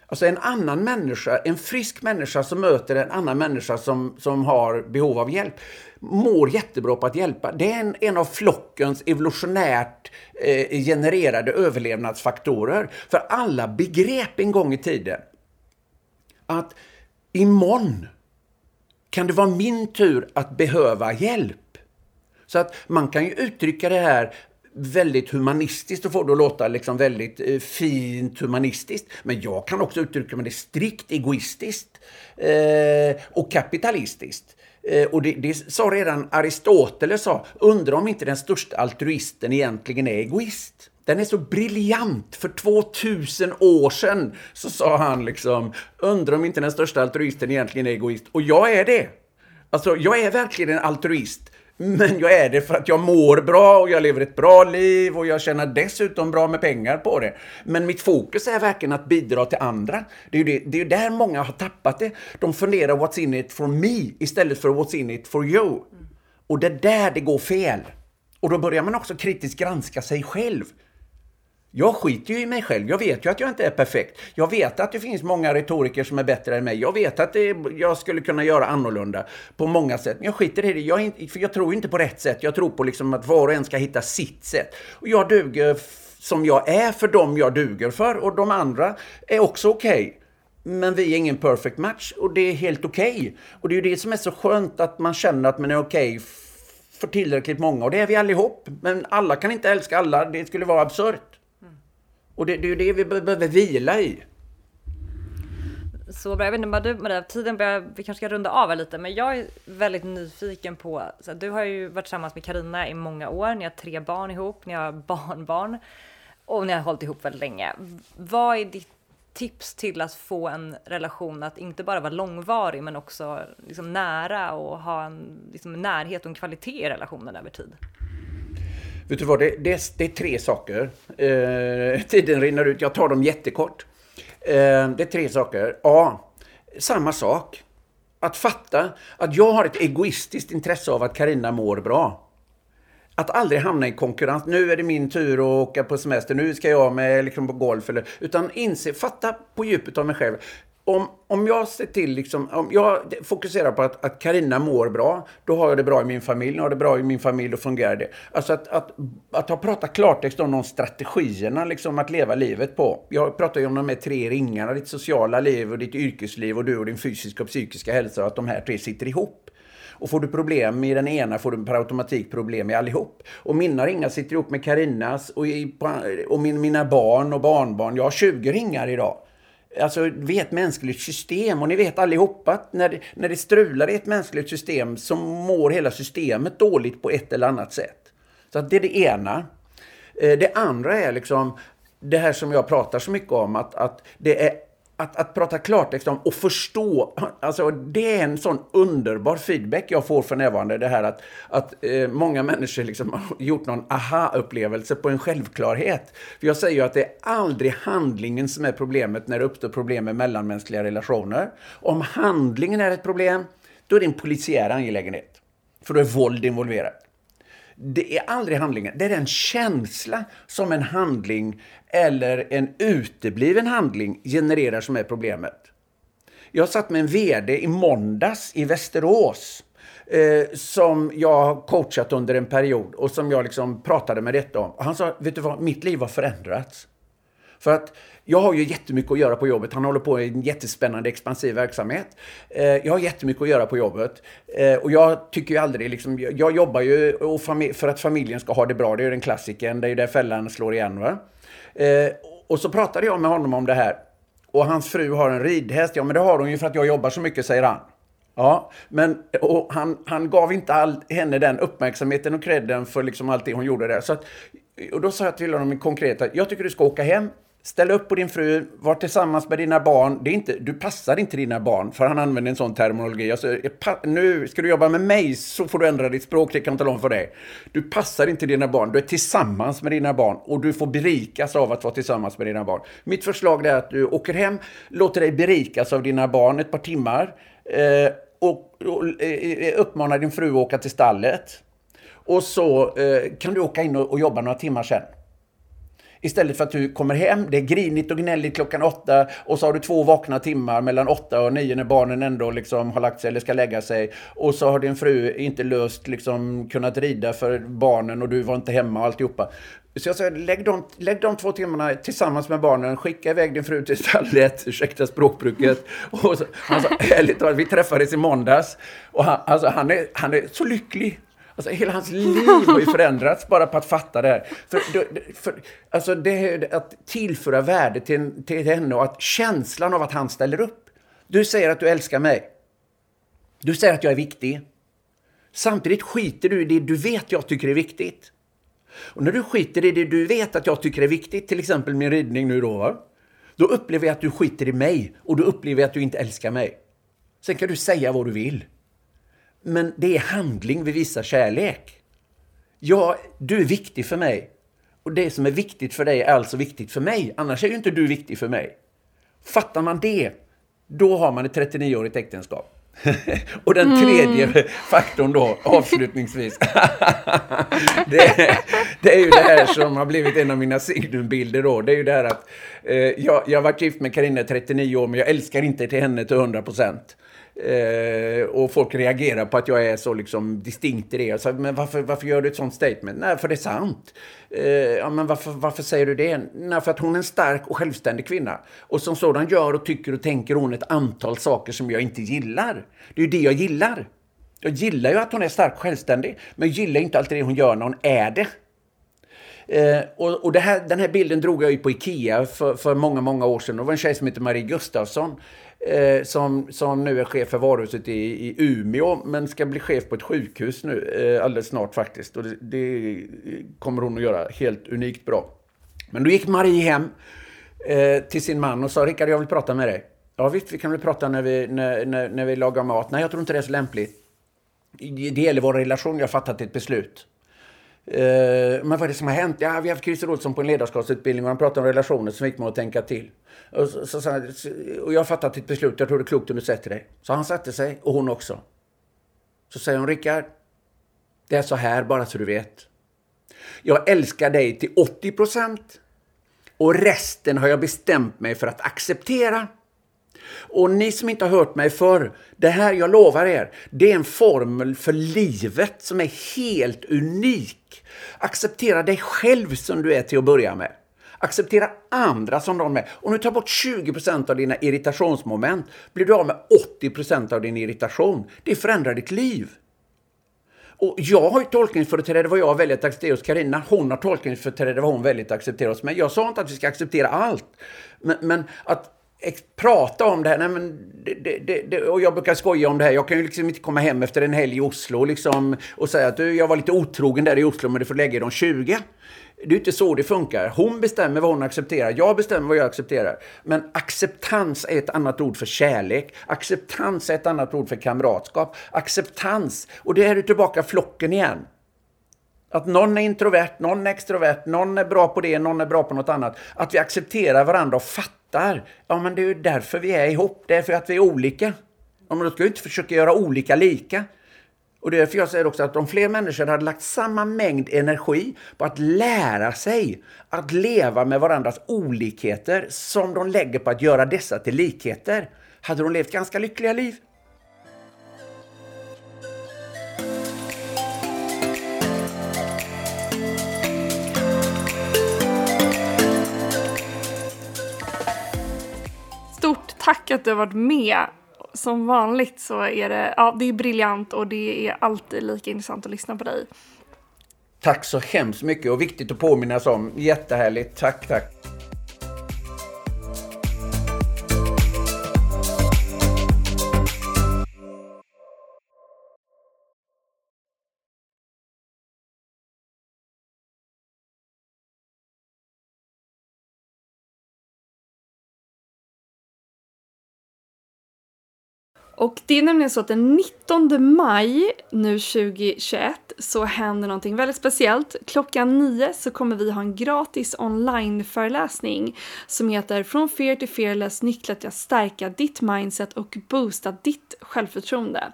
Alltså en annan människa, en frisk människa som möter en annan människa som, som har behov av hjälp, mår jättebra på att hjälpa. Det är en, en av flockens evolutionärt eh, genererade överlevnadsfaktorer. För alla begrep en gång i tiden att imorgon kan det vara min tur att behöva hjälp. Så att man kan ju uttrycka det här väldigt humanistiskt och få det att låta liksom väldigt eh, fint humanistiskt. Men jag kan också uttrycka mig det strikt egoistiskt eh, och kapitalistiskt. Eh, och det, det sa redan Aristoteles sa, undrar om inte den största altruisten egentligen är egoist. Den är så briljant. För 2000 år sedan så sa han liksom, undrar om inte den största altruisten egentligen är egoist. Och jag är det. Alltså, jag är verkligen en altruist. Men jag är det för att jag mår bra och jag lever ett bra liv och jag tjänar dessutom bra med pengar på det. Men mitt fokus är verkligen att bidra till andra. Det är ju det, det är där många har tappat det. De funderar what's in it for me istället för what's in it for you. Och det är där det går fel. Och då börjar man också kritiskt granska sig själv. Jag skiter ju i mig själv. Jag vet ju att jag inte är perfekt. Jag vet att det finns många retoriker som är bättre än mig. Jag vet att det, jag skulle kunna göra annorlunda på många sätt. Men jag skiter i det. Jag, för jag tror inte på rätt sätt. Jag tror på liksom att var och en ska hitta sitt sätt. Och jag duger som jag är för dem jag duger för. Och de andra är också okej. Okay. Men vi är ingen perfect match och det är helt okej. Okay. Och det är ju det som är så skönt att man känner att man är okej okay för tillräckligt många. Och det är vi allihop. Men alla kan inte älska alla. Det skulle vara absurt. Och det, det är ju det vi behöver vila i. Så bra. Jag vet inte vad du Maria, tiden börjar, vi kanske ska runda av här lite, men jag är väldigt nyfiken på, så du har ju varit tillsammans med Karina i många år, ni har tre barn ihop, ni har barnbarn och ni har hållit ihop väldigt länge. Vad är ditt tips till att få en relation att inte bara vara långvarig men också liksom nära och ha en liksom, närhet och en kvalitet i relationen över tid? Vet du vad, det, det, det är tre saker. Eh, *laughs* tiden rinner ut, jag tar dem jättekort. Eh, det är tre saker. A. Samma sak. Att fatta att jag har ett egoistiskt intresse av att Karina mår bra. Att aldrig hamna i konkurrens. Nu är det min tur att åka på semester. Nu ska jag med liksom på golf. Eller, utan inse, fatta på djupet av mig själv om, om jag ser till, liksom, om jag fokuserar på att, att Karina mår bra, då har jag det bra i min familj. När jag har det bra i min familj, då fungerar det. Alltså att, att, att ha pratat klartext om de strategierna, liksom att leva livet på. Jag pratar ju om de här tre ringarna, ditt sociala liv och ditt yrkesliv och du och din fysiska och psykiska hälsa, och att de här tre sitter ihop. Och får du problem i den ena får du per automatik problem i allihop. Och mina ringar sitter ihop med Karinas och, i, och min, mina barn och barnbarn. Jag har 20 ringar idag. Alltså, vi är ett mänskligt system och ni vet allihopa att när det, när det strular i ett mänskligt system så mår hela systemet dåligt på ett eller annat sätt. Så att det är det ena. Eh, det andra är liksom det här som jag pratar så mycket om, att, att det är att, att prata klartext om liksom och förstå, alltså det är en sån underbar feedback jag får för närvarande. Det här att, att eh, många människor liksom *laughs* har gjort någon aha-upplevelse på en självklarhet. För jag säger ju att det är aldrig handlingen som är problemet när det uppstår problem med mellanmänskliga relationer. Om handlingen är ett problem, då är det en polisiär angelägenhet. För då är våld involverat. Det är aldrig handlingen, det är den känsla som en handling eller en utebliven handling genererar som är problemet. Jag satt med en VD i måndags i Västerås eh, som jag har coachat under en period och som jag liksom pratade med detta om. Och han sa, vet du vad, mitt liv har förändrats. För att jag har ju jättemycket att göra på jobbet. Han håller på i en jättespännande expansiv verksamhet. Eh, jag har jättemycket att göra på jobbet. Eh, och jag tycker ju aldrig liksom, jag jobbar ju för att familjen ska ha det bra. Det är ju den klassiken. Det är ju där fällan slår igen. Va? Eh, och så pratade jag med honom om det här. Och hans fru har en ridhäst. Ja, men det har hon ju för att jag jobbar så mycket, säger han. Ja, men och han, han gav inte all, henne den uppmärksamheten och credden för liksom allt det hon gjorde där. Så att, och då sa jag till honom konkret att jag tycker du ska åka hem, Ställ upp på din fru, var tillsammans med dina barn. Det är inte, du passar inte dina barn, för han använder en sån terminologi. Alltså, nu ska du jobba med mig så får du ändra ditt språk, det kan jag tala om för dig. Du passar inte dina barn, du är tillsammans med dina barn och du får berikas av att vara tillsammans med dina barn. Mitt förslag är att du åker hem, låter dig berikas av dina barn ett par timmar eh, och, och eh, eh uppmanar din fru att åka till stallet. Och så eh, kan du åka in och, och jobba några timmar sen. Istället för att du kommer hem, det är grinigt och gnälligt klockan åtta och så har du två vakna timmar mellan åtta och nio när barnen ändå liksom har lagt sig eller ska lägga sig. Och så har din fru inte löst liksom kunnat rida för barnen och du var inte hemma och alltihopa. Så jag säger, lägg de, lägg de två timmarna tillsammans med barnen, skicka iväg din fru till stallet, *laughs* ursäkta språkbruket. Och så, han sa, ärligt talat, vi träffades i måndags och han, alltså, han, är, han är så lycklig. Alltså hela hans liv har ju förändrats bara på att fatta det här. För, för, alltså det är att tillföra värde till, till henne och att känslan av att han ställer upp. Du säger att du älskar mig. Du säger att jag är viktig. Samtidigt skiter du i det du vet jag tycker är viktigt. Och när du skiter i det du vet att jag tycker är viktigt, till exempel min ridning nu då, då upplever jag att du skiter i mig och då upplever jag att du inte älskar mig. Sen kan du säga vad du vill. Men det är handling vi visar kärlek. Ja, du är viktig för mig. Och det som är viktigt för dig är alltså viktigt för mig. Annars är ju inte du viktig för mig. Fattar man det, då har man ett 39-årigt äktenskap. *laughs* och den tredje mm. faktorn då, avslutningsvis. *laughs* det, det, är ju det här som har blivit en av mina signumbilder då. Det är ju det här att eh, jag, jag har varit gift med Karina 39 år, men jag älskar inte till henne till 100 procent. Eh, och folk reagerar på att jag är så liksom distinkt i det. Jag sa, men varför, varför gör du ett sånt statement? Nej, för det är sant. Eh, ja, men varför, varför säger du det? Nej, för att hon är en stark och självständig kvinna. Och som sådan gör och tycker och tänker hon ett antal saker som jag inte gillar. Det är ju det jag gillar. Jag gillar ju att hon är stark och självständig, men jag gillar inte alltid det hon gör när hon är det. Eh, och, och här, den här bilden drog jag ju på Ikea för, för många, många år sedan. Det var en tjej som heter Marie Gustafsson eh, som, som nu är chef för varuhuset i, i Umeå, men ska bli chef på ett sjukhus nu eh, alldeles snart faktiskt. Och det, det, kommer hon att göra helt unikt bra. Men då gick Marie hem eh, till sin man och sa, Rickard, jag vill prata med dig. Ja visst, vi kan väl prata när vi, när, när, när vi lagar mat. Nej, jag tror inte det är så lämpligt. Det gäller vår relation, jag har fattat ett beslut. Uh, men vad är det som har hänt? Ja, vi har haft Christer Olsson på en ledarskapsutbildning och han pratade om relationer som fick mig att tänka till. Och, så, så, och jag har fattat ett beslut, jag tror det är klokt om du sätter dig. Så han satte sig, och hon också. Så säger hon, Rickard, det är så här, bara så du vet. Jag älskar dig till 80 procent och resten har jag bestämt mig för att acceptera. Och ni som inte har hört mig förr, det här, jag lovar er, det är en formel för livet som är helt unik. Acceptera dig själv som du är till att börja med. Acceptera andra som de är. Om du tar bort 20% av dina irritationsmoment blir du av med 80% av din irritation. Det förändrar ditt liv. Och jag har ju tolkningsföreträde vad jag väljer att acceptera hos Karina. Hon har tolkningsföreträde vad hon väljer att acceptera hos mig. Jag sa inte att vi ska acceptera allt. Men, men att prata om det här. Nej, men det, det, det, och jag brukar skoja om det här. Jag kan ju liksom inte komma hem efter en helg i Oslo liksom, och säga att du, jag var lite otrogen där i Oslo men du får lägga de 20. Det är inte så det funkar. Hon bestämmer vad hon accepterar. Jag bestämmer vad jag accepterar. Men acceptans är ett annat ord för kärlek. Acceptans är ett annat ord för kamratskap. Acceptans. Och det är du tillbaka flocken igen. Att någon är introvert, någon är extrovert, någon är bra på det, någon är bra på något annat. Att vi accepterar varandra och fattar. Ja, men det är ju därför vi är ihop. Det är för att vi är olika. Ja, men då ska vi inte försöka göra olika lika. Och det är därför jag säger också att om fler människor hade lagt samma mängd energi på att lära sig att leva med varandras olikheter som de lägger på att göra dessa till likheter, hade de levt ganska lyckliga liv. Tack att du har varit med som vanligt så är det, ja, det är briljant och det är alltid lika intressant att lyssna på dig. Tack så hemskt mycket och viktigt att påminnas om. Jättehärligt. Tack, tack. Och det är nämligen så att den 19 maj nu 2021 så händer någonting väldigt speciellt. Klockan 9 så kommer vi ha en gratis onlineföreläsning som heter Från fear to fearless nycklar till att stärka ditt mindset och boosta ditt självförtroende.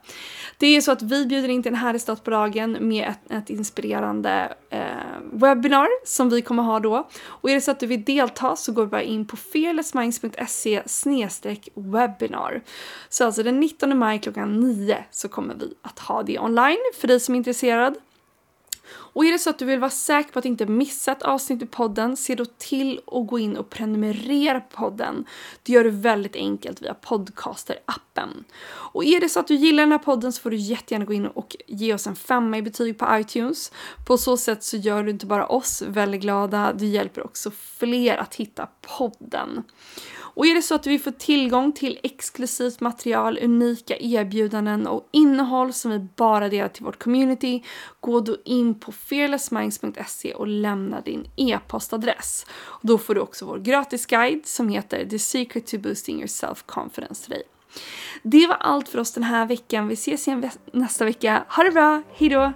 Det är så att vi bjuder in till en härlig start på dagen med ett, ett inspirerande eh, webbinar som vi kommer ha då. Och är det så att du vill delta så går du bara in på fearlessminds.se webinar. Så alltså den 19 maj klockan 9 så kommer vi att ha det online för dig som är intresserad. Och är det så att du vill vara säker på att inte missa ett avsnitt i podden, se då till att gå in och prenumerera på podden. Det gör du väldigt enkelt via Podcaster-appen. Och är det så att du gillar den här podden så får du jättegärna gå in och ge oss en femma i betyg på iTunes. På så sätt så gör du inte bara oss väldigt glada, du hjälper också fler att hitta podden. Och är det så att du vill få tillgång till exklusivt material, unika erbjudanden och innehåll som vi bara delar till vårt community, gå då in på fearlessminds.se och lämna din e-postadress. Då får du också vår gratisguide som heter The Secret to Boosting Your Self-Confidence till dig. Det var allt för oss den här veckan. Vi ses igen nästa vecka. Ha det bra, hejdå!